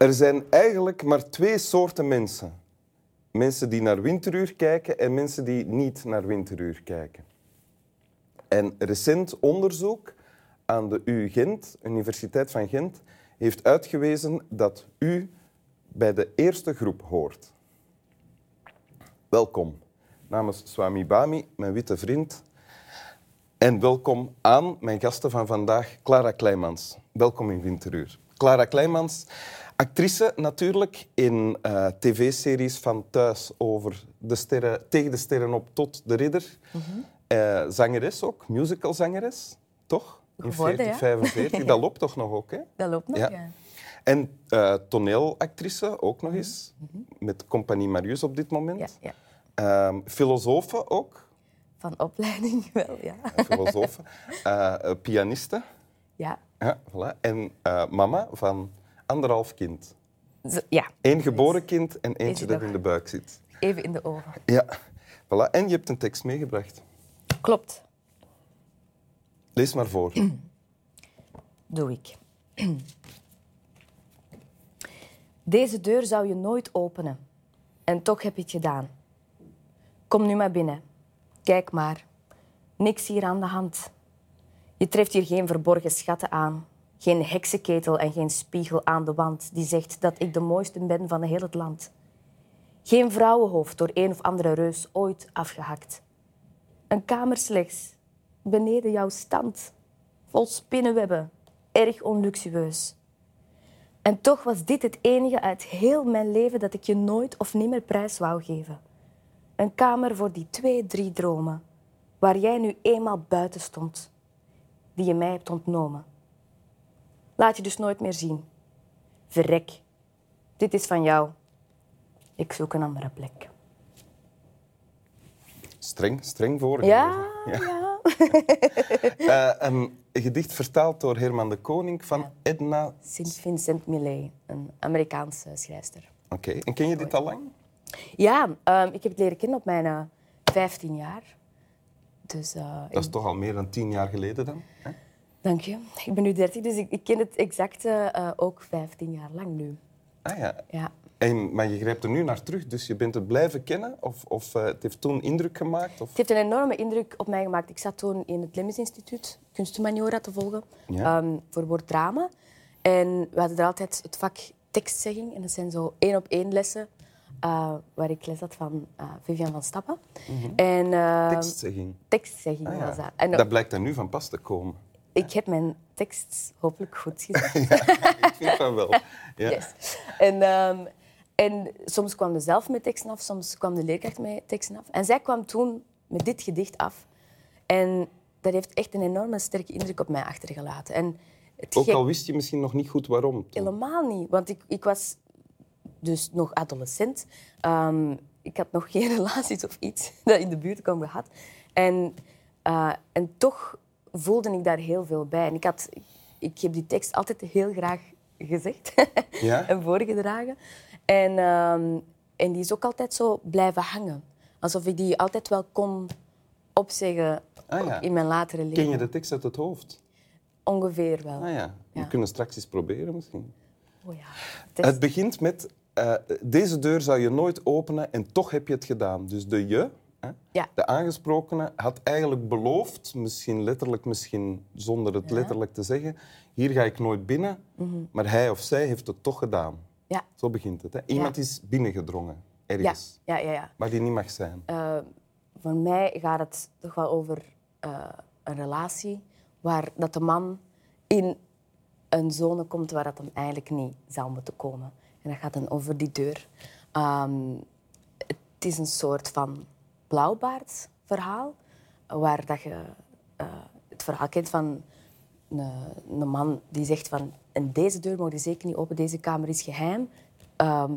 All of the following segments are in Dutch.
Er zijn eigenlijk maar twee soorten mensen. Mensen die naar winteruur kijken en mensen die niet naar winteruur kijken. En recent onderzoek aan de U Gent, Universiteit van Gent, heeft uitgewezen dat u bij de eerste groep hoort. Welkom namens Swami Bami, mijn witte vriend. En welkom aan mijn gasten van vandaag, Clara Kleimans. Welkom in Winteruur. Clara Kleimans, actrice natuurlijk in uh, tv-series van thuis over de sterren, tegen de sterren op tot de ridder. uh, zangeres ook, musicalzangeres, toch? In Geworden, 40, ja. 45. Dat loopt toch nog ook, hè? Dat loopt nog, Ja. ja. En eh, toneelactrice ook nog eens, met Compagnie Marius op dit moment. Ja, ja. Ehm, filosofe ook, Van opleiding wel, ja. filosofe. Eh, eh, pianiste, Ja, ja, voilà. en eh, mama van anderhalf kind. Ja. Eén geboren kind en eentje dat in de buik zit. even in de ogen. Ja, voilà. En je hebt een tekst meegebracht. Klopt, Lees maar voor. doe ik. Deze deur zou je nooit openen. En toch heb je het gedaan. Kom nu maar binnen. Kijk maar. Niks hier aan de hand. Je treft hier geen verborgen schatten aan. Geen heksenketel en geen spiegel aan de wand die zegt dat ik de mooiste ben van heel het land. Geen vrouwenhoofd door een of andere reus ooit afgehakt. Een kamer slechts, beneden jouw stand. Vol spinnenwebben, erg onluxueus. En toch was dit het enige uit heel mijn leven dat ik je nooit of nimmer prijs wou geven. Een kamer voor die twee, drie dromen, waar jij nu eenmaal buiten stond, die je mij hebt ontnomen. Laat je dus nooit meer zien. Verrek, dit is van jou. Ik zoek een andere plek. Streng, streng voorgelezen. Ja, ja. Eh, een gedicht vertaald door Herman de Koning van Edna... Sint Vincent Millay, een Amerikaanse schrijfster. Oké, en ken je dit al lang? Ja, ehm, ik heb het leren kennen op mijn eh 15 jaar. Dus, eh, Dat is ik- toch al meer dan tien jaar geleden dan? hè? Dank je. Ik ben nu 30, dus ik, ik ken het exact eh, ook 15 jaar lang nu. Ah ja. Ja. En, maar je grijpt er nu naar terug, dus je bent het blijven kennen? Of, of eh, het heeft toen indruk gemaakt? Of... Het heeft een enorme indruk op mij gemaakt. Ik zat toen in het Lemmis Instituut Kunstmaniora te volgen Ja. ehm, voor woorddrama. En we hadden er altijd het vak tekstzegging. En dat zijn zo één op één lessen eh, waar ik les had van eh, Vivian van Stappen. En, ehm, Tekstzegging. tekstzegging Ah, ja. was dat. En Dat blijkt dan nu van pas te komen. ik heb mijn tekst hopelijk goed gezegd. Ik vind van wel. Ja. Yes. En, ehm, en soms kwam ze zelf met teksten af, soms kwam de leerkracht met teksten af. En zij kwam toen met dit gedicht af. En dat heeft echt een enorme sterke indruk op mij achtergelaten. En het Ook al wist je misschien nog niet goed waarom. toen. Helemaal niet. Want ik, ik was dus nog adolescent. Ehm, ik had nog geen relaties of iets dat in de buurt kwam gehad. En, eh, en toch voelde ik daar heel veel bij. En ik, had, ik heb die tekst altijd heel graag gezegd Ja? en voorgedragen. En, ehm, en die is ook altijd zo blijven hangen. Alsof ik die altijd wel kon opzeggen Ah, ja. in mijn latere leven. Ken je de tekst uit het hoofd? Ongeveer wel. Ah ja. We kunnen straks eens proberen misschien. Oh, ja. Het is- Het begint met... eh, deze deur zou je nooit openen en toch heb je het gedaan. Dus de je, hè, Ja. de aangesprokene, had eigenlijk beloofd, misschien letterlijk, misschien zonder het letterlijk te zeggen, hier ga ik nooit binnen, Mhm. maar hij of zij heeft het toch gedaan. Ja. Zo begint het. Hè. Iemand is binnengedrongen, ergens, ja, ja, ja. waar die niet mag zijn. Eh, voor mij gaat het toch wel over eh, een relatie waar dat de man in een zone komt waar dat hem eigenlijk niet zou moeten komen. En dat gaat dan over die deur. Ehm, het is een soort van blauwbaardverhaal, waar dat je eh, het verhaal kent van een, een man die zegt van en deze deur mag je zeker niet open, deze kamer is geheim. Ehm,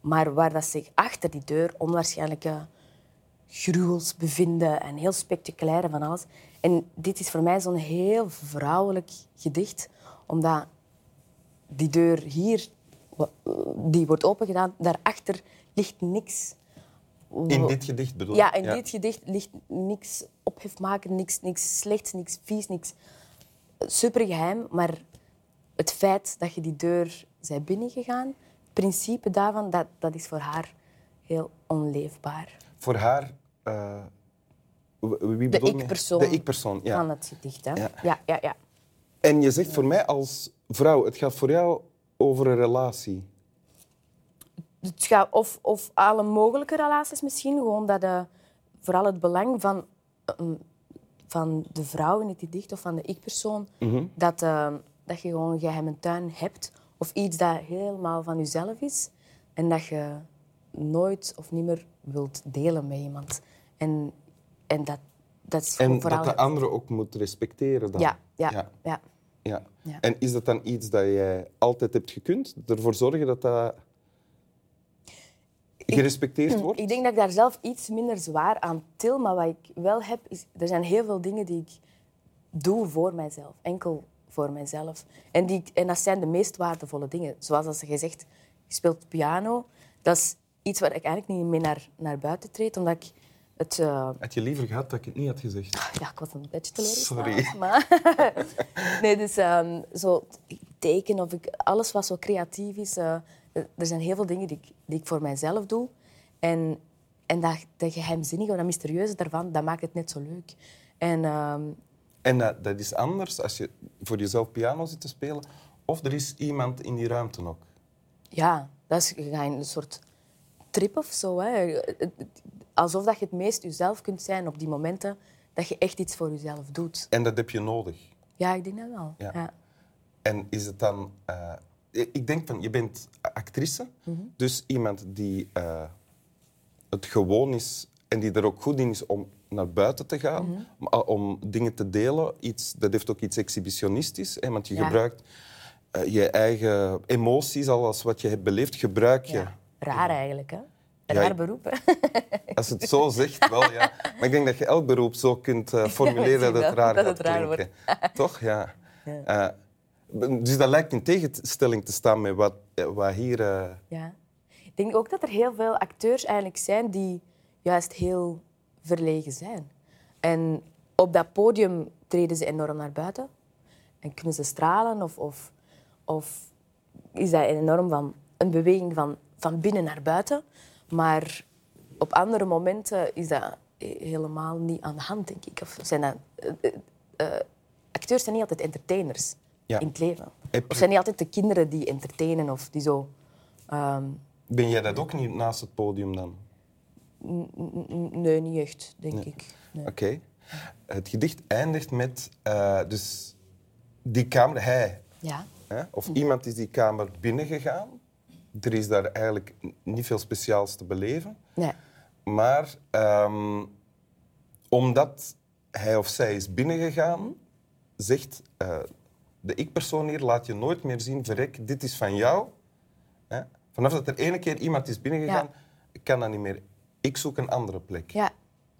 maar waar dat zich achter die deur onwaarschijnlijke gruwels bevinden en heel spectaculair van alles. En dit is voor mij zo'n heel vrouwelijk gedicht, omdat die deur hier, die wordt opengedaan, daarachter ligt niks. In dit gedicht bedoel Ja, ik? in dit gedicht ligt niks ophef maken, niks, niks slechts, niks vies, niks supergeheim. Maar het feit dat je die deur bent binnengegaan, het principe daarvan, dat, dat is voor haar heel onleefbaar. Voor haar... Uh, wie de ik-persoon. De ik-persoon, ja. Van het gedicht, hè? Ja. ja. Ja, ja, En je zegt voor mij als vrouw, het gaat voor jou over een relatie. Het gaat of, of alle mogelijke relaties misschien, gewoon dat de, vooral het belang van, ehm, van de vrouw in het gedicht of van de ik-persoon, mhm. dat, uh, dat je gewoon een geheime tuin hebt of iets dat helemaal van jezelf is en dat je nooit of niet meer wilt delen met iemand. En, en dat, dat is En vooral dat de andere ook moet respecteren dan? Ja, ja, ja. ja. Ja. En is dat dan iets dat jij altijd hebt gekund? Ervoor zorgen dat dat gerespecteerd wordt? Ik denk dat ik daar zelf iets minder zwaar aan til. Maar wat ik wel heb, is... Er zijn heel veel dingen die ik doe voor mijzelf. Enkel voor mijzelf. En, die, en dat zijn de meest waardevolle dingen. Zoals als je zegt, je speelt piano. Dat is iets waar ik eigenlijk niet mee naar, naar buiten treed, omdat ik het... Uh... Had je liever gehad dat ik het niet had gezegd? Ja, ik was een beetje teleurgesteld. Sorry. Maar... nee, dus um, zo teken of ik, alles wat zo creatief is... Uh, er zijn heel veel dingen die ik, die ik voor mijzelf doe. En, en dat, dat geheimzinnige of dat mysterieuze daarvan, dat maakt het net zo leuk. En, uh, en dat, dat is anders als je voor jezelf piano zit te spelen of er is iemand in die ruimte ook? Ja, dat is, je gaat in een soort trip of zo. Hè. Alsof dat je het meest jezelf kunt zijn op die momenten dat je echt iets voor jezelf doet. En dat heb je nodig? Ja, ik denk dat wel. Ja. En is het dan... Uh, ik denk van, je bent actrice, mhm. dus iemand die uh, het gewoon is en die er ook goed in is om naar buiten te gaan, mhm. om dingen te delen. Iets, dat heeft ook iets exhibitionistisch, hè, want je gebruikt uh, je eigen emoties, alles wat je hebt beleefd, gebruik je. Ja. Raar eigenlijk, hè? Raar beroep, hè? Als het zo zegt, wel, ja. Maar ik denk dat je elk beroep zo kunt uh, formuleren dat het raar dat het raar wordt. Toch? Ja. ja. Uh, dus dat lijkt in tegenstelling te staan met wat, wat hier... Uh... Ja. Ik denk ook dat er heel veel acteurs eigenlijk zijn die juist heel verlegen zijn. En op dat podium treden ze enorm naar buiten. En kunnen ze stralen of, of, of is dat enorm van een beweging van van binnen naar buiten. Maar op andere momenten is dat helemaal niet aan de hand, denk ik. Of zijn dat, uh, uh, acteurs zijn niet altijd entertainers in het leven. Of zijn niet altijd de kinderen die entertainen of die zo... Um... Ben jij dat ook niet naast het podium dan? Nee, niet echt, denk ik. Nee. Oké. Het gedicht eindigt met... Uh, dus die kamer, hij... Ja. Hè? Of iemand is die kamer binnengegaan er is daar eigenlijk niet veel speciaals te beleven. Nee. Maar um, omdat hij of zij is binnengegaan, zegt uh, de ik-persoon hier, laat je nooit meer zien, verrek, dit is van jou. Hè? Vanaf dat er ene keer iemand is binnengegaan, ja. kan dat niet meer. Ik zoek een andere plek. Ja,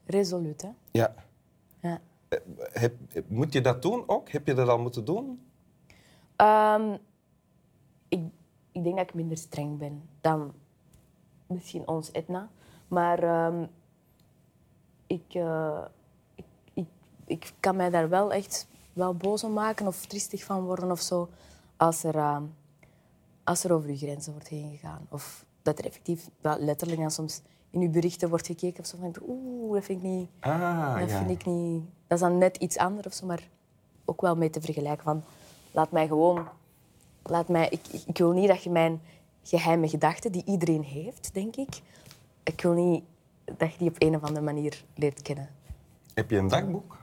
resoluut, hè? Ja. ja. Eh, heb, moet je dat doen ook? Heb je dat al moeten doen? Um, ik ik denk dat ik minder streng ben dan misschien ons Etna. Maar ehm, ik, uh, ik, ik, ik, kan mij daar wel echt wel boos om maken of tristig van worden of zo. Als er, uh, als er over je grenzen wordt heen gegaan. Of dat er effectief wel letterlijk dan soms in uw berichten wordt gekeken of zo. Van, Oeh, dat vind ik niet. Ah, dat ja. vind ik niet. Dat is dan net iets anders of zo, maar ook wel mee te vergelijken. Van, laat mij gewoon Laat mij, ik, ik wil niet dat je mijn geheime gedachten, die iedereen heeft, denk ik, ik wil niet dat je die op een of andere manier leert kennen. Heb je een dagboek?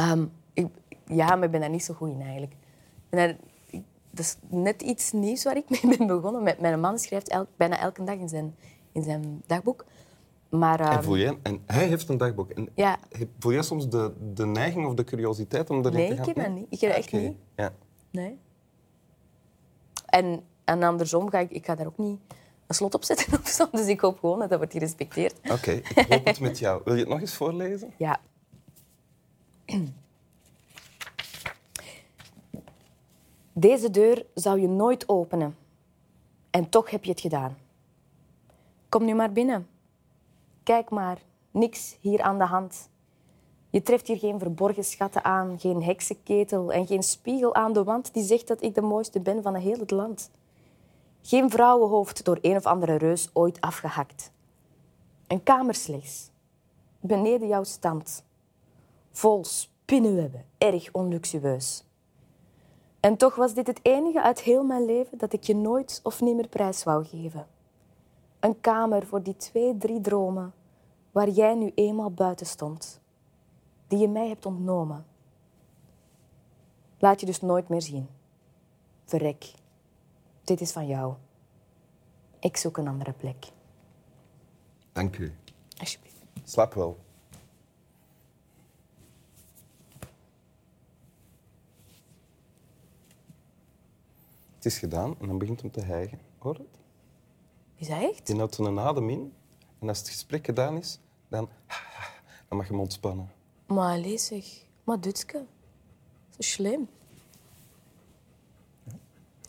Um, ik, ja, maar ik ben daar niet zo goed in eigenlijk. Daar, dat is net iets nieuws waar ik mee ben begonnen. Mijn man schrijft elk, bijna elke dag in zijn, in zijn dagboek. Maar, um, en, voel jij, en hij heeft een dagboek. En ja. Voel jij soms de, de neiging of de curiositeit om erin nee, te gaan? Nee, ik heb dat niet. Ik heb dat echt okay. niet. Ja. Nee. En, en andersom ga ik, ik ga daar ook niet een slot op zetten of zo. Dus ik hoop gewoon dat dat wordt gerespecteerd. Oké, ik hoop het met jou. Wil je het nog eens voorlezen? Ja. Deze deur zou je nooit openen. En toch heb je het gedaan. Kom nu maar binnen. Kijk maar, niks hier aan de hand. Je treft hier geen verborgen schatten aan, geen heksenketel en geen spiegel aan de wand die zegt dat ik de mooiste ben van heel het land. Geen vrouwenhoofd door een of andere reus ooit afgehakt. Een kamer slechts, beneden jouw stand, vol spinnenwebben, erg onluxueus. En toch was dit het enige uit heel mijn leven dat ik je nooit of niet meer prijs wou geven. Een kamer voor die twee, drie dromen waar jij nu eenmaal buiten stond, die je mij hebt ontnomen. Laat je dus nooit meer zien. Verrek, dit is van jou. Ik zoek een andere plek. Dank u. Alsjeblieft. Slaap wel. Het is gedaan en dan begint hem te hijgen. Hoor het? Is dat echt? Je houdt een adem in en als het gesprek gedaan is, dan, dan mag je hem ontspannen. Maar allee zeg, maar Dutske. Zo slim.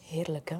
Heerlijk, hè?